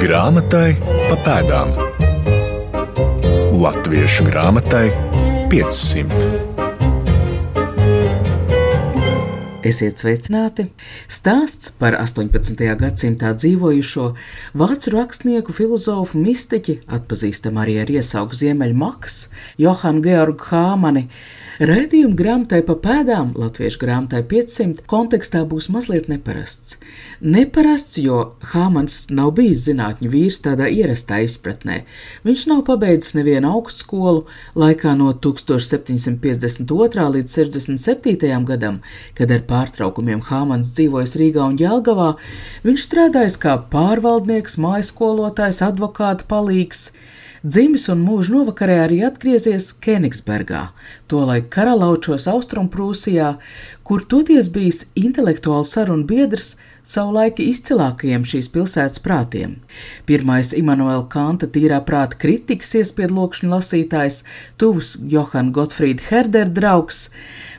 Grāmatai pa pēdām. Latviešu grāmatai 500. Esiet sveicināti! Stāsts par 18. gadsimtā dzīvojušo vācu rakstnieku, filozofu, mistiķi, atpazīstam arī ar iesauku Ziemeļmakas, Johanu Georgu Hāmani, Raidījuma grāmatai pa pēdām, latviešu grāmatai 500, kontekstā būs mazliet neparasts. Neparasts, jo Hāmans nav bijis zinātņu vīrs tādā ierastā izpratnē. Viņš nav pabeidzis nevienu augstskolu laikā no 1752. līdz 67. gadam, kad ar pārtraukumiem Hāmans dzīvojas Rīgā un Jelgavā. Viņš strādājis kā pārvaldnieks, mājaskolotājs, advokāta palīgs. Dzimis un mūža novakarē arī atgriezies Kenigsbergā, tolaik karalaučos Austrumprūsijā, kur toties bijis intelektuāli sarunu biedrs savulaiki izcilākajiem šīs pilsētas prātiem. Pirmais Immanuela Kanta tīrā prāta kritikas iespiedu lokšņu lasītājs, tuvs Johann Gottfried Herder draugs,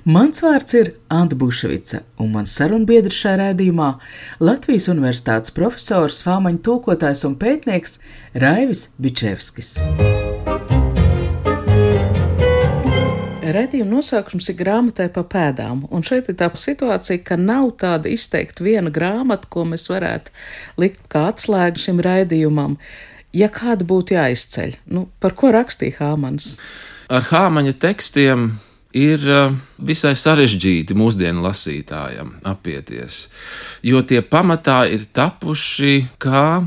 Mans vārds ir Anta Bušvica, un mans sarunbiedrs šajā raidījumā - Latvijas Universitātes profesors, fāmaņu tulkotājs un pētnieks Raivis Bičevskis. Radījuma nosaukums ir grāmatai pa pēdām, un šeit ir tā situācija, ka nav tāda izteikta viena grāmata, ko mēs varētu likt kā atslēgu šim raidījumam. Ja kāda būtu jāizceļ, nu, par ko rakstīja Hāmans? Ar Hāmaņa tekstiem ir eh, visai sarežģīti mūsdienu lasītājam apieties, jo tie pamatā ir tapuši kā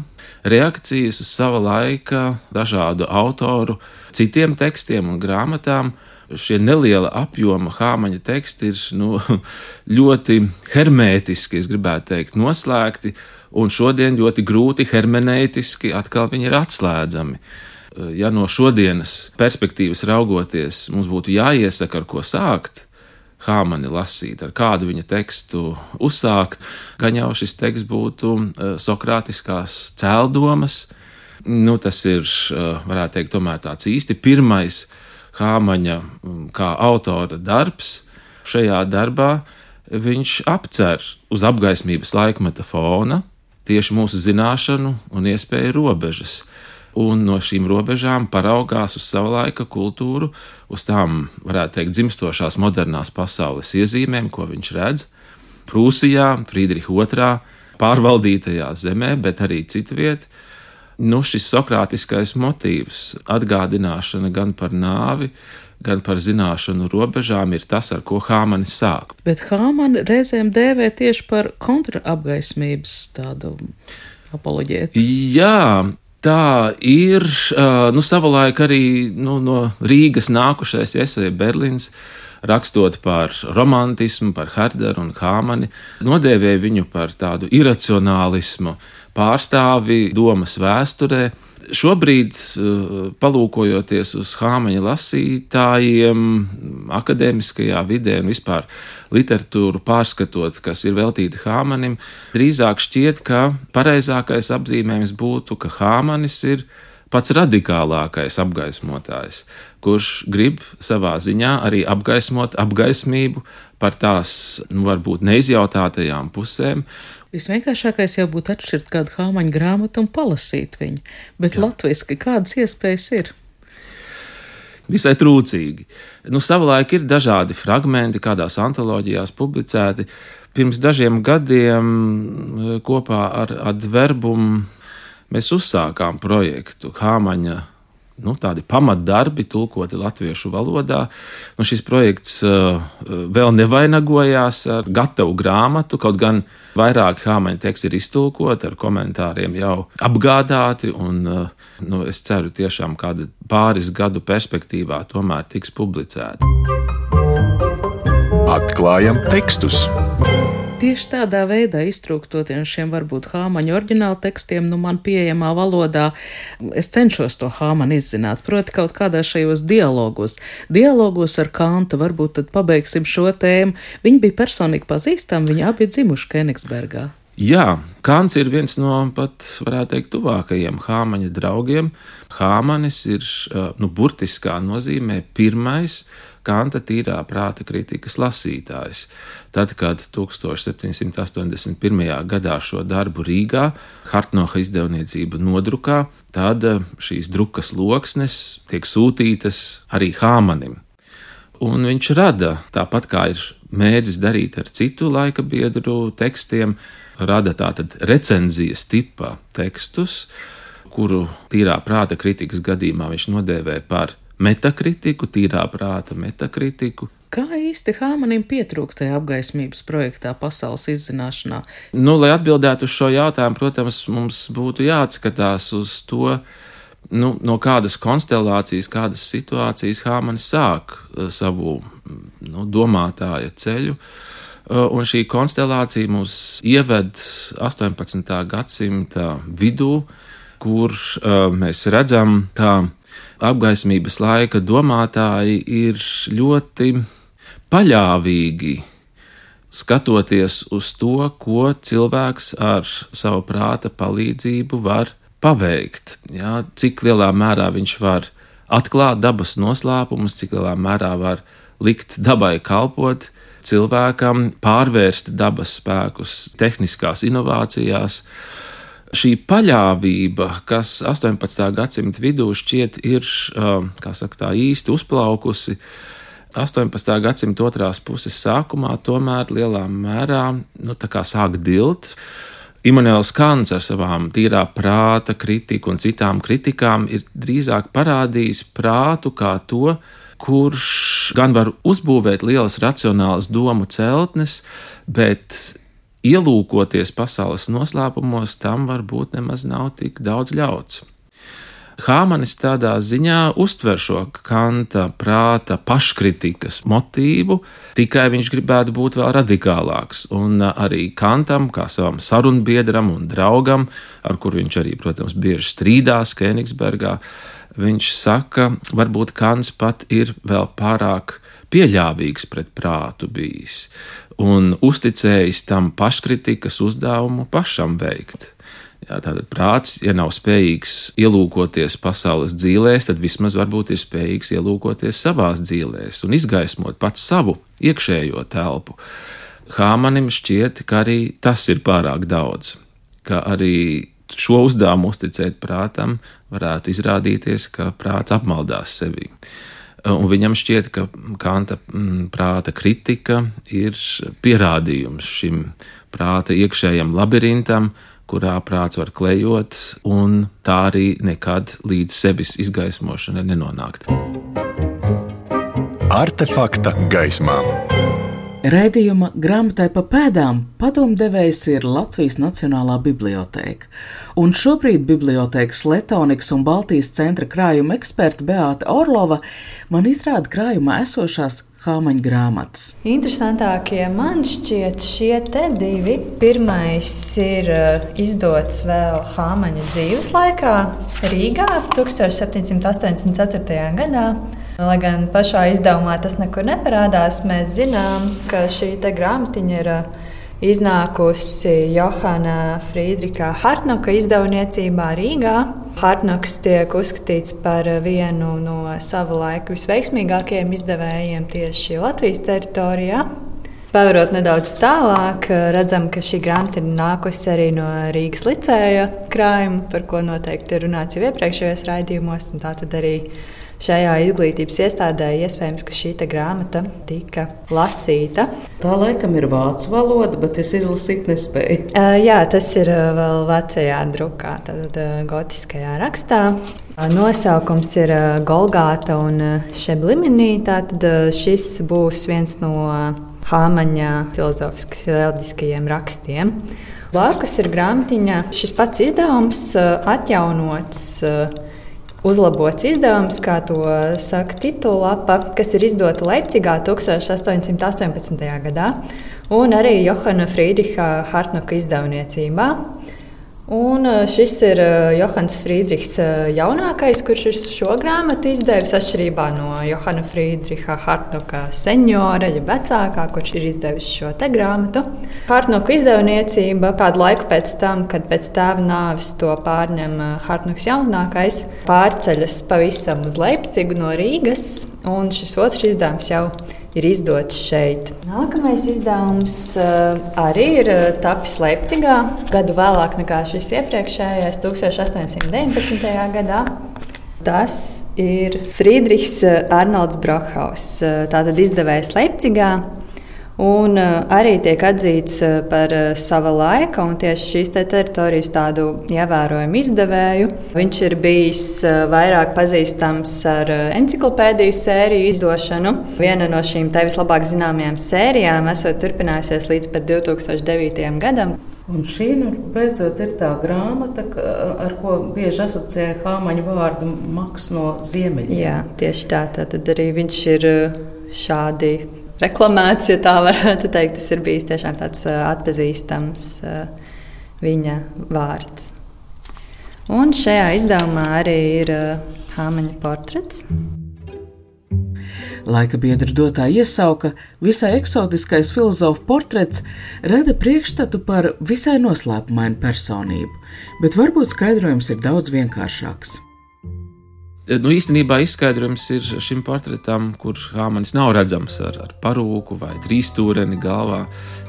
reakcijas uz sava laika dažādu autoru citiem tekstiem un grāmatām. Šie neliela apjoma hāmaņa teksti ir nu, ļoti hermētiski, es gribētu teikt, noslēgti, un šodien ļoti grūti hermenētiski atkal viņi ir atslēdzami ja no šodienas perspektīvas raugoties, mums būtu jāiesaka, ar ko sākt, Hāmani lasīt, ar kādu viņa tekstu uzsākt, gan jau šis teksts būtu eh, Sokrātiskās cēldomas. Nu, tas ir, eh, varētu teikt, tomēr tāds īsti pirmais Hāmaņa mm, kā autora darbs. Šajā darbā viņš apcer uz apgaismības laikmeta fona tieši mūsu zināšanu un iespēju robežas un no šīm robežām paraugās uz sava laika kultūru, uz tām, varētu teikt, dzimstošās modernās pasaules iezīmēm, ko viņš redz Prūsijā, Friedricha II pārvaldītajā zemē, bet arī citviet. Nu, šis sokrātiskais motīvs, atgādināšana gan par nāvi, gan par zināšanu robežām, ir tas, ar ko Hāmanis sāk. Bet Hāmani reizēm dēvē tieši par kontraapgaismības tādu apoloģētu. Jā, Tā ir nu, savulaik arī nu, no Rīgas nākušais Iesaija Berlīns, rakstot par romantismu, par Herderu un Hāmani, nodēvēja viņu par tādu iracionālismu pārstāvi domas vēsturē šobrīd, eh, palūkojoties uz Hāmaņa lasītājiem, akadēmiskajā vidē un vispār literatūru pārskatot, kas ir veltīta Hāmanim, drīzāk šķiet, ka pareizākais apzīmējums būtu, ka Hāmanis ir pats radikālākais apgaismotājs, kurš grib savā ziņā arī apgaismot apgaismību par tās, nu, varbūt neizjautātajām pusēm, Visvienkāršākais jau būtu atšķirt kādu hāmaņu grāmatu un palasīt viņu, bet Jā. latviski kādas iespējas ir? Visai trūcīgi. Nu, savulaik ir dažādi fragmenti, kādās antoloģijās publicēti. Pirms dažiem gadiem eh, kopā ar Adverbumu mēs uzsākām projektu Hāmaņa nu, tādi pamatdarbi, tulkoti latviešu valodā. Nu, šis projekts uh, vēl nevainagojās ar gatavu grāmatu, kaut gan vairāk hāmaņa teksti ir iztulkoti ar komentāriem jau apgādāti, un uh, nu, es ceru tiešām kāda pāris gadu perspektīvā tomēr tiks publicēti. Atklājam tekstus! Tieši tādā veidā iztrūkstot no šiem varbūt hāmaņu oriģinālu tekstiem, nu man pieejamā valodā, es cenšos to hāmanu izzināt, proti kaut kādā šajos dialogos. Dialogos ar Kantu varbūt tad pabeigsim šo tēmu. Viņi bija personīgi pazīstami, viņi abi dzimuši Kenigsbergā. Jā, Kants ir viens no pat, varētu teikt, tuvākajiem Hāmaņa draugiem. Hāmanis ir, nu, burtiskā nozīmē pirmais, Kanta tīrā prāta kritikas lasītājs. Tad, kad 1781. gadā šo darbu Rīgā Hartnoha izdevniecība nodrukā, tad šīs drukas loksnes tiek sūtītas arī Hāmanim. Un viņš rada, tāpat kā ir mēģis darīt ar citu laika biedru tekstiem, rada tātad recenzijas tipa tekstus, kuru tīrā prāta kritikas gadījumā viņš nodēvē par metakritiku, tīrā prāta metakritiku. Kā īsti Hāmanim pietrūkst tajā apgaismības projektā, pasaules izzināšanā? Nu, lai atbildētu uz šo jautājumu, protams, mums būtu jāatskatās uz to, nu, no kādas konstelācijas, kādas situācijas Hāmanis sāk eh, savu nu, domātāja ceļu. Eh, un šī konstelācija mūs ieved 18. gadsimta vidū, kur uh, mēs redzam, ka apgaismības laika domātāji ir ļoti paļāvīgi skatoties uz to, ko cilvēks ar savu prāta palīdzību var paveikt. Jā, cik lielā mērā viņš var atklāt dabas noslēpumus, cik lielā mērā var likt dabai kalpot, cilvēkam pārvērst dabas spēkus tehniskās inovācijās. Šī paļāvība, kas 18. gadsimta vidū šķiet ir, kā saka, tā īsti uzplaukusi, 18. gadsimta otrās puses sākumā tomēr lielā mērā nu, sāk dilt. Imants Kants ar savām tīrā prāta kritiku un citām kritikām ir drīzāk parādījis prātu kā to, kurš gan var uzbūvēt lielas racionālas domu celtnes, bet ielūkoties pasaules noslēpumos, tam varbūt nemaz nav tik daudz ļauts. Hāmanis tādā ziņā uztver šo kanta prāta paškritikas motīvu, tikai viņš gribētu būt vēl radikālāks. Un arī kantam, kā savam sarunbiedram un draugam, ar kuru viņš arī, protams, bieži strīdās Kēnigsbergā, viņš saka, varbūt Kants pat ir vēl pārāk pieļāvīgs pret prātu bijis un uzticējis tam paškritikas uzdevumu pašam veikt. Jā, tātad prāts, ja nav spējīgs ielūkoties pasaules dzīvēs, tad vismaz varbūt ir spējīgs ielūkoties savās dzīvēs un izgaismot pats savu iekšējo telpu. Hāmanim šķiet, ka arī tas ir pārāk daudz, ka arī šo uzdevumu uzticēt prātam varētu izrādīties, ka prāts apmaldās sevi. Un viņam šķiet, ka Kanta mm, prāta kritika ir pierādījums šim prāta iekšējam labirintam, kurā prāts var klejot, un tā arī nekad līdz sevis izgaismošanai nenonākt. Artefakta gaismā. Raidījuma grāmatai pa pēdām padomdevējs ir Latvijas Nacionālā bibliotēka, un šobrīd bibliotēkas Letonikas un Baltijas centra krājuma eksperta Beāta Orlova man izrāda krājumā esošās Hāmaņa grāmatas. Interesantākie man šķiet šie te divi. Pirmais ir uh, izdots vēl Hāmaņa dzīves laikā Rīgā 1784. gadā. Lai gan pašā izdevumā tas nekur neparādās, mēs zinām, ka šī grāmatiņa ir uh, iznākusi Johana Friedriča Hartnoka izdevniecībā Rīgā. Hartnoks tiek uzskatīts par vienu no sava laika visveiksmīgākajiem izdevējiem tieši Latvijas teritorijā. Pavērot nedaudz tālāk, redzam, ka šī grāmata ir nākusi arī no Rīgas licēja krājuma, par ko noteikti ir runāts jau iepriekšējos raidījumos. Tā tad arī šajā izglītības iestādē iespējams, ka šī grāmata tika lasīta. Tā laikam ir vācu valoda, bet es izlasīt nespēju. Uh, jā, tas ir vēl vecajā drukā, tad gotiskajā rakstā. Nosaukums ir Golgāta un Šebliminī. Tātad šis būs viens no Hāmaņa filozofiskajiem rakstiem. Blakus ir grāmatiņa, šis pats izdevums atjaunots uzlabots izdevums, kā to saka titulapa, kas ir izdota Leipzigā 1818. gadā, un arī Johana Friedricha Hartnoka izdevniecībā. Un šis ir Johans Friedrichs jaunākais, kurš ir šo grāmatu izdevis atšķirībā no Johana Friedricha Hartnoka seniora, ja vecākā, kurš ir izdevis šo te grāmatu. Hartnoka izdevniecība kādu laiku pēc tam, kad pēc tēva nāves to pārņem Hartnoks jaunākais, pārceļas pavisam uz Leipcigu no Rīgas, un šis otrs izdevums jau ir ir izdots šeit. Nākamais izdevums uh, arī ir uh, tapis Leipzigā, gadu vēlāk nekā šis iepriekšējais, 1819. gadā. Tas ir Friedrichs eh, Arnolds Brockhaus, tātad izdevējs Leipzigā. Un uh, arī tiek atzīts uh, par uh, sava laika un tieši šīs te teritorijas tādu ievērojumu izdevēju. Viņš ir bijis vairāk pazīstams ar enciklopēdiju sēriju izdošanu. Viena no šīm te vislabāk zināmajām sērijām esot turpinājusies līdz pat 2009. gadam. Un šī nu, beidzot ir tā grāmata, ar ko bieži asociē Hāmaņa vārdu maks no ziemeļiem. Jā, tieši tā. Tad arī viņš ir šādi reklamēts, ja tā varētu teikt. Tas ir bijis tiešām tāds atpazīstams viņa vārds. Un šajā izdevumā arī ir Hāmaņa portrets. Laika biedra dotā iesauka, visai eksotiskais filozofa portrets rada priekšstatu par visai noslēpumainu personību, bet varbūt skaidrojums ir daudz vienkāršāks. Nu, īstenībā izskaidrojums ir šim portretam, kur Hāmanis nav redzams ar, ar parūku vai trīsstūreni galvā,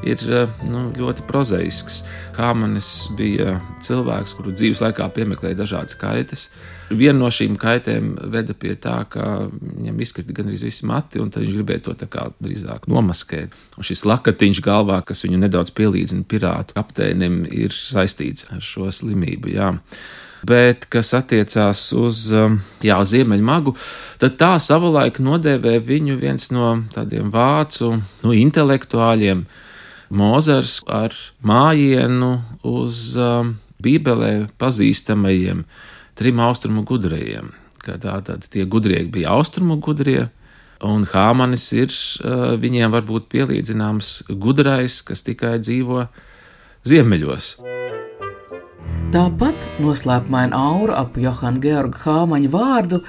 ir nu, ļoti prozaisks. Hāmanis bija cilvēks, kuru dzīves laikā piemeklēja dažādas kaitas. Viena no šīm kaitēm veda pie tā, ka viņam izkrita gandrīz visi mati, un viņš gribēja to tā kā drīzāk nomaskēt. Un šis lakatiņš galvā, kas viņu nedaudz pielīdzina pirātu kapteinim, ir saistīts ar šo slimību. Jā bet kas attiecās uz, um, jā, uz ziemeļmagu, tad tā savulaik nodēvē viņu viens no tādiem vācu nu, intelektuāļiem, Mozers ar mājienu uz um, Bībelē pazīstamajiem trim austrumu gudriem. Tātad tie gudrie bija austrumu gudrie, un Hāmanis ir uh, viņiem varbūt pielīdzināms gudrais, kas tikai dzīvo ziemeļos. Tāpat noslēpumaina aura ap Johana Georga Hāmaņa vārdu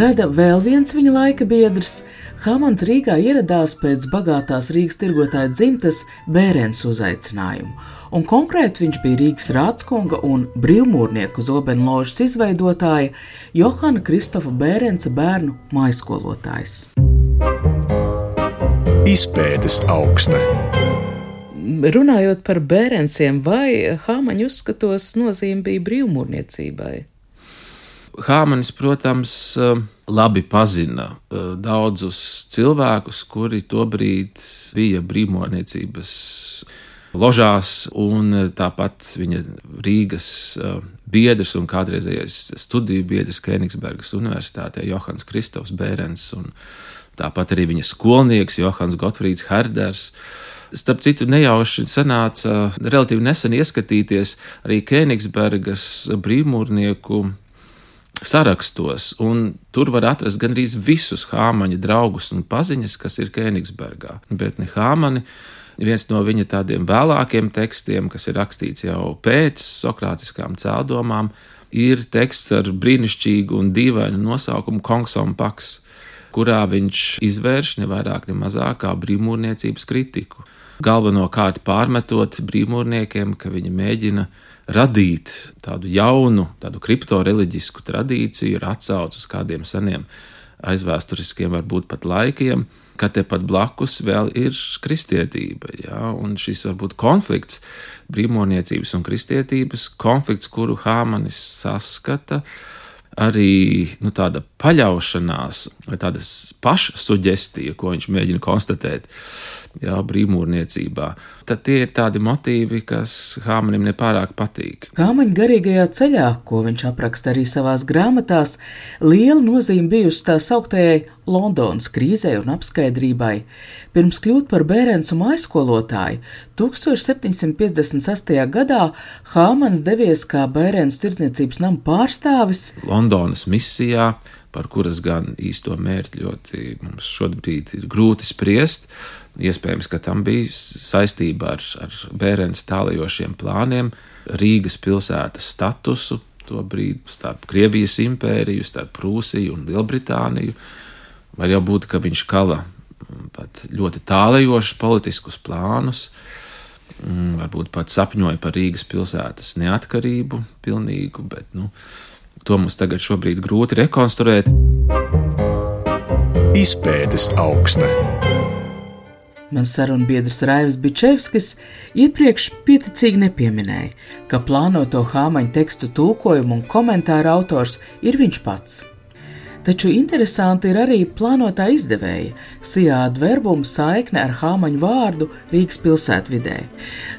rada vēl viens viņa laika biedrs. Hāmans Rīgā ieradās pēc bagātās Rīgas tirgotāja dzimtas Bērens uzaicinājumu, un konkrēti viņš bija Rīgas rādskunga un brīvmūrnieku zobenložas izveidotāja Johana Kristofa Bērenca bērnu maiskolotājs. Izpētes augsta. Runājot par bērnsiem, vai Hāmaņa uzskatos nozīme bija brīvmūrniecībai? Hāmanis, protams, labi pazina eh, daudzus cilvēkus, kuri tobrīd bija brīvmūrniecības ložās, un tāpat viņa Rīgas eh, biedrs un kādreizējais studiju biedrs Kenigsbergas Universitātē Johans Kristofs Bērens, un tāpat arī viņa skolnieks Johans Gotfrīds Herders. Starp citu, nejauši sanāca relatīvi nesen ieskatīties arī Kēnigsbergas brīvmūrnieku sarakstos, un tur var atrast gandrīz visus Hāmaņa draugus un paziņas, kas ir Kēnigsbergā. Bet ne Hāmani, viens no viņa tādiem vēlākiem tekstiem, kas ir rakstīts jau pēc sokrātiskām cēldomām, ir teksts ar brīnišķīgu un dīvainu nosaukumu Kongsom Paks, kurā viņš izvērš ne vairāk, ne mazāk kā brīvmūrniecības kritiku galvenokārt pārmetot brīvmūrniekiem, ka viņi mēģina radīt tādu jaunu, tādu kriptoreliģisku tradīciju ar atsaucu uz kādiem seniem aizvēsturiskiem, varbūt pat laikiem, ka tepat blakus vēl ir kristietība. Ja? Un šis varbūt konflikts, brīvmūrniecības un kristietības konflikts, kuru Hāmanis saskata, arī nu, tāda paļaušanās vai tāda pašsuģestija, ko viņš mēģina konstatēt jā, brīvmūrniecībā. Tad tie ir tādi motīvi, kas Hāmanim nepārāk patīk. Hāmaņa garīgajā ceļā, ko viņš apraksta arī savās grāmatās, liela nozīme bijusi tā sauktajai Londonas krīzē un apskaidrībai. Pirms kļūt par bērnu aizskolotāju, 1756. gadā Hāmans devies kā bērnu tirdzniecības nama pārstāvis Londonas misijā par kuras gan īsto mērķi ļoti mums šobrīd ir grūti spriest. Iespējams, ka tam bija saistība ar, ar bērnu tālajošiem plāniem Rīgas pilsētas statusu, tobrīd starp Krievijas impēriju, starp Prūsiju un Lielbritāniju. Var jau būt, ka viņš kala pat ļoti tālajošus politiskus plānus, mm, varbūt pat sapņoja par Rīgas pilsētas neatkarību pilnīgu, bet nu, to mums tagad šobrīd grūti rekonstruēt. Izpētes augsta. Mans sarunbiedrs Raivs Bičevskis iepriekš pieticīgi nepieminēja, ka plānoto hāmaņu tekstu tulkojumu un komentāru autors ir viņš pats. Taču interesanti ir arī plānotā izdevēja Sijā adverbuma saikne ar Hāmaņu vārdu Rīgas pilsētvidē.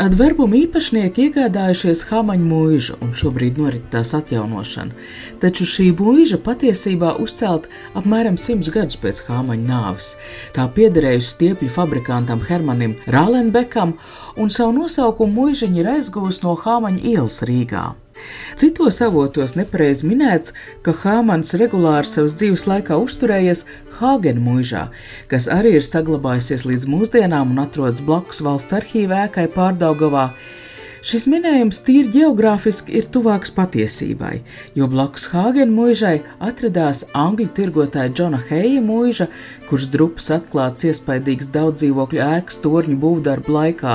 Adverbuma īpašnieki iegādājušies Hāmaņu mūžu un šobrīd norit tās atjaunošana, taču šī mūža patiesībā uzcelt apmēram simts gadus pēc Hāmaņa nāves. Tā piederējusi stiepļu fabrikantam Hermanim Rālenbekam un savu nosaukumu mūžiņa ir aizguvusi no Hāmaņa ielas Rīgā. Citos avotos nepareizi minēts, ka Hāmans regulāri savas dzīves laikā uzturējies Hāgena mūžā, kas arī ir saglabājusies līdz mūsdienām un atrodas blakus valsts arhīvā ēkai Pārdaugavā. Šis minējums tīri geogrāfiski ir tuvāks patiesībai, jo blakus Hāgena mūžai atradās angļu tirgotāja Džona Heija mūža, kurš drupas atklāts iespaidīgs daudz dzīvokļu ēkas torņu būvdarbu laikā.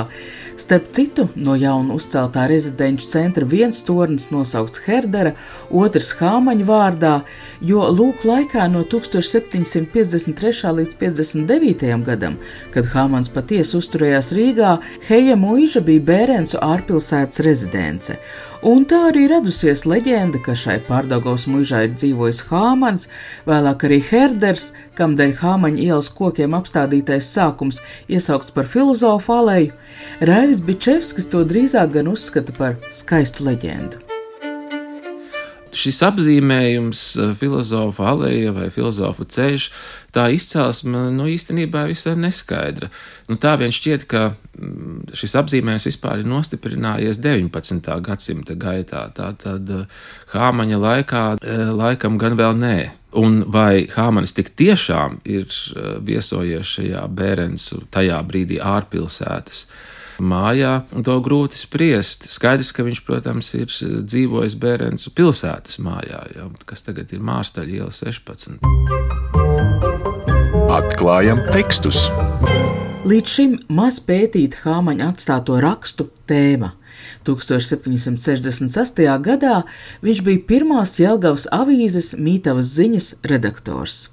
Starp citu, no jauna uzceltā rezidenču centra viens tornis nosaukts Herdera, otrs Hāmaņa vārdā, jo lūk laikā no 1753. līdz 59. gadam, kad Hāmans patiesi uzturējās Rīgā, Heija mūža bija Bērensu ārpilsētas pilsētas rezidence. Un tā arī radusies leģenda, ka šai pārdagos mužā ir dzīvojis Hāmans, vēlāk arī Herders, kam dēļ Hāmaņa ielas kokiem apstādītais sākums iesaukts par filozofu aleju. Raivis Bičevskis to drīzāk gan uzskata par skaistu leģendu šis apzīmējums, eh, filozofa aleja vai filozofa ceļš, tā izcelsme nu, īstenībā visai neskaidra. Nu, tā vien šķiet, ka mm, šis apzīmējums vispār ir nostiprinājies 19. gadsimta gaitā. Tā tad eh, Hāmaņa laikā eh, laikam gan vēl nē. Un vai Hāmanis tik tiešām ir viesojies šajā Bērensu tajā brīdī ārpilsētas? Mājā, un to grūti spriest. Skaidrs, ka viņš, protams, ir dzīvojis Bērencu pilsētas mājā, jau, kas tagad ir Mārstaļa iela 16. Atklājam tekstus! Līdz šim maz pētīta Hāmaņa atstāto rakstu tēma. 1768. gadā viņš bija pirmās Jelgavas avīzes Mītavas ziņas redaktors.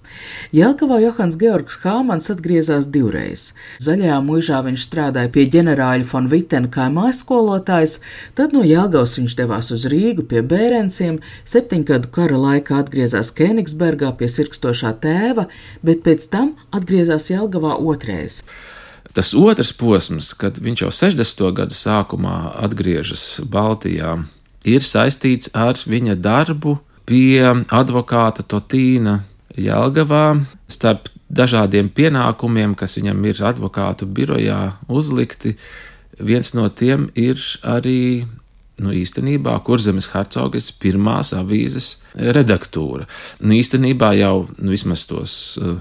Jelgavā Johans Georgs Hāmans atgriezās divreiz. Zaļajā mūžā viņš strādāja pie ģenerāļa von Vitena kā mājaskolotājs, tad no Jelgavas viņš devās uz Rīgu pie bērenciem, septiņgadu kara laikā atgriezās Kēnigsbergā pie sirkstošā tēva, bet pēc tam atgriezās Jelgavā otrais. Tas otrs posms, kad viņš jau 60. gadu sākumā atgriežas Baltijā, ir saistīts ar viņa darbu pie advokāta Totīna Jelgavā. Starp dažādiem pienākumiem, kas viņam ir advokātu birojā uzlikti, viens no tiem ir arī nu, īstenībā Kurzemes hercogas pirmās avīzes redaktūra. Nu, īstenībā jau nu, vismaz tos uh,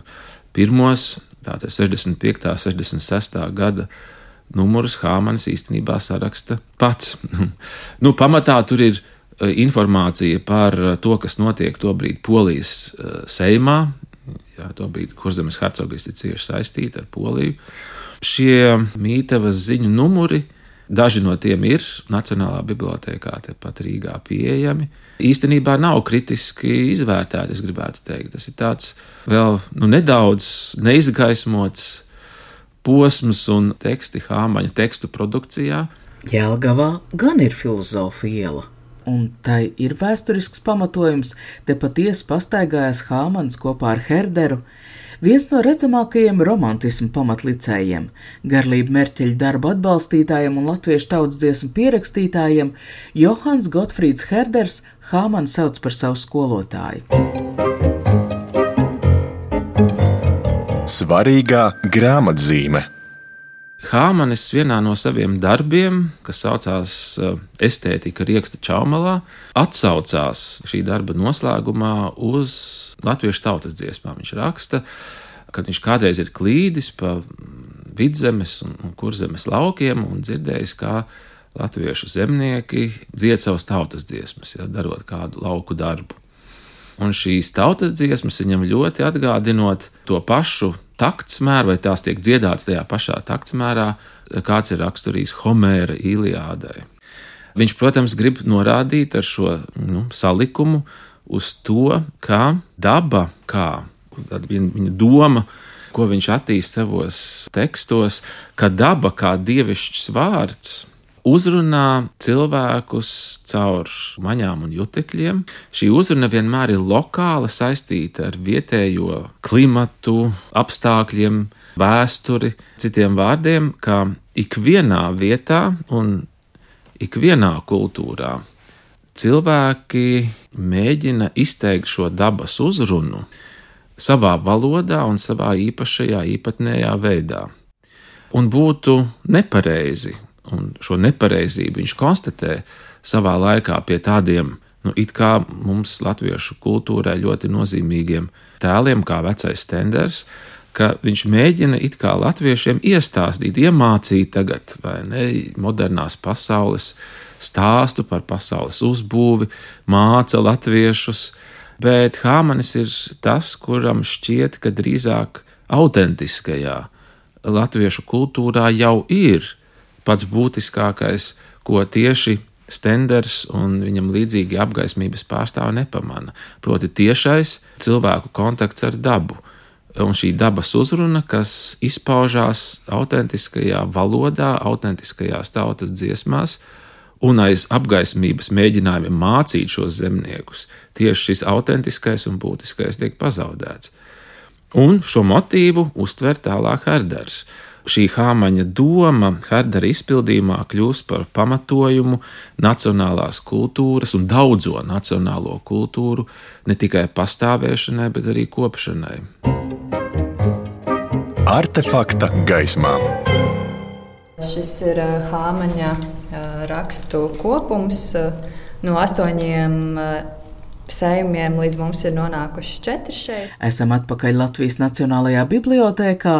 pirmos tātad 65. un 66. gada numurus Hāmanis īstenībā saraksta pats. nu, pamatā tur ir e, informācija par e, to, kas notiek tobrīd Polijas e, Seimā. Jā, tobrīd Kurzemes hercogs ir cieši saistīta ar Poliju. Šie mītavas ziņu numuri Daži no tiem ir Nacionālā bibliotekā, tepat Rīgā pieejami. Īstenībā nav kritiski izvērtēti, es gribētu teikt. Tas ir tāds vēl nu, nedaudz neizgaismots posms un teksti Hāmaņa tekstu produkcijā. Jēlgavā gan ir filozofija iela un tai ir vēsturisks pamatojums, te patiesi pastaigājās Hāmans kopā ar Herderu, viens no redzamākajiem romantismu pamatlicējiem, garlība Merķeļa darba atbalstītājiem un latviešu tautas dziesmu pierakstītājiem, Johans Gotfrīds Herders Hāmanu sauc par savu skolotāju. Svarīgā grāmatzīme. Hāmanis vienā no saviem darbiem, kas saucās eh, Estētika Rieksta Čaumalā, atsaucās šī darba noslēgumā uz latviešu tautas dziesmām. Viņš raksta, ka viņš kādreiz ir klīdis pa vidzemes un kurzemes laukiem un dzirdējis, kā latviešu zemnieki dzied savas tautas dziesmas, ja, darot kādu lauku darbu. Un šīs tautas dziesmas viņam ļoti atgādinot to pašu taktsmēru, vai tās tiek dziedātas tajā pašā taktsmērā, kāds ir raksturīgs Homēra Iliādai. Viņš, protams, grib norādīt ar šo nu, salikumu uz to, kā daba, kā viņa doma, ko viņš attīstīja savos tekstos, ka daba kā dievišķs vārds uzrunā cilvēkus caur maņām un jutekļiem. Šī uzruna vienmēr ir lokāla, saistīta ar vietējo klimatu, apstākļiem, vēsturi, citiem vārdiem, ka ikvienā vietā un ikvienā kultūrā cilvēki mēģina izteikt šo dabas uzrunu savā valodā un savā īpašajā, īpatnējā veidā. Un būtu nepareizi, un šo nepareizību viņš konstatē savā laikā pie tādiem, nu, it kā mums latviešu kultūrai ļoti nozīmīgiem tēliem, kā vecais tenders, ka viņš mēģina it kā latviešiem iestāstīt, iemācīt tagad, vai ne, modernās pasaules stāstu par pasaules uzbūvi, māca latviešus, bet Hāmanis ir tas, kuram šķiet, ka drīzāk autentiskajā latviešu kultūrā jau ir pats būtiskākais, ko tieši Stenders un viņam līdzīgi apgaismības pārstāvi nepamana, proti tiešais cilvēku kontakts ar dabu un šī dabas uzruna, kas izpaužās autentiskajā valodā, autentiskajās tautas dziesmās, un aiz apgaismības mēģinājumiem mācīt šos zemniekus, tieši šis autentiskais un būtiskais tiek pazaudēts. Un šo motīvu uztver tālāk Herders. Šī hāmaņa doma Herdera izpildījumā kļūst par pamatojumu nacionālās kultūras un daudzo nacionālo kultūru ne tikai pastāvēšanai, bet arī kopšanai. Artefakta gaismā. Šis ir Hāmaņa rakstu kopums no astoņiem sējumiem līdz mums ir nonākuši četri šeit. Esam atpakaļ Latvijas Nacionālajā bibliotēkā.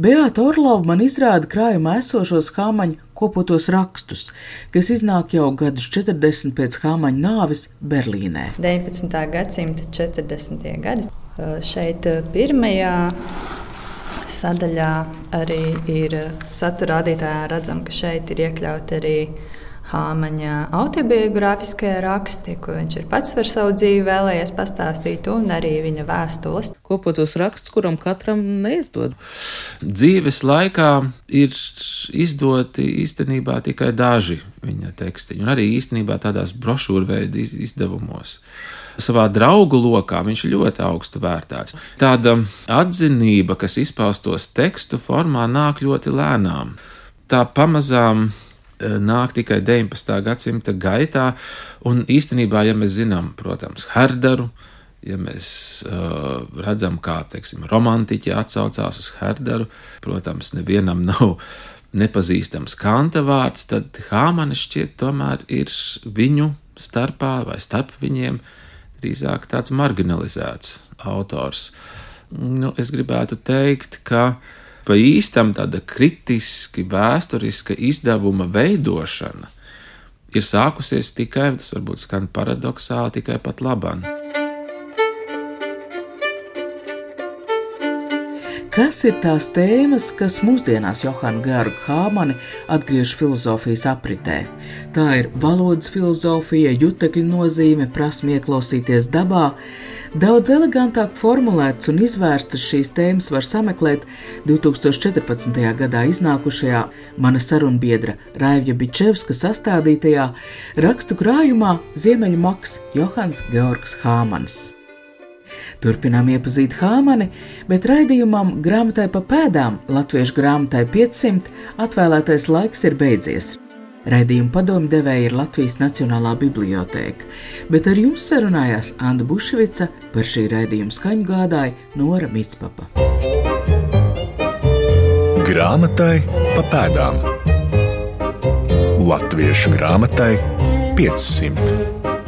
Beata Orlova man izrāda krājumā esošos Hāmaņa kopotos rakstus, kas iznāk jau gadus 40 pēc Hāmaņa nāves Berlīnē. 19. gadsimta 40. gadi. Šeit pirmajā sadaļā arī ir satura rādītājā redzam, ka šeit ir iekļauti arī Hāmaņa autobiogrāfiskie raksti, ko viņš ir pats par savu dzīvi vēlējies pastāstīt, un arī viņa vēstules. Kopotos rakstus, kuram katram neizdod. Dzīves laikā ir izdoti īstenībā tikai daži viņa tekstiņi, un arī īstenībā tādās brošūru veidu izdevumos savā draugu lokā viņš ļoti augstu vērtēts. Tāda atzinība, kas izpaustos tekstu formā, nāk ļoti lēnām. Tā pamazām nāk tikai 19. gadsimta gaitā, un īstenībā, ja mēs zinām, protams, Herderu, ja mēs uh, redzam, kā teiksim, romantiķi atsaucās uz Herderu, protams, nevienam nav nepazīstams kanta vārds, tad Hāmanis šķiet tomēr ir viņu starpā vai starp viņiem drīzāk tāds marginalizēts autors. Nu, es gribētu teikt, ka pa īstam tāda kritiski vēsturiska izdevuma veidošana ir sākusies tikai, tas varbūt skan paradoxāli, tikai pat labāk. Kas ir tās tēmas, kas mūsdienās Johānu Gārgu Hāmani atgriež filozofijas apritē? Tā ir valodas filozofija, jutekļu nozīme, prasme ieklausīties dabā. Daudz elegantāk formulēts un izvērstas šīs tēmas var sameklēt 2014. gadā iznākušajā mana sarunbiedra Raivja Bičevska sastādītajā rakstu krājumā Ziemeļu maks Johans Georgs Hāmans. Turpinām iepazīt Hāmani, bet raidījumam grāmatai pa pēdām Latviešu grāmatai 500 atvēlētais laiks ir beidzies. Raidījuma padomdevēja ir Latvijas Nacionālā bibliotēka, bet ar jums sarunājās Anna Bušvica, par šī raidījuma skaņu gādāja Nora Mitspapa. Grāmatai pa pēdām Latviešu grāmatai 500.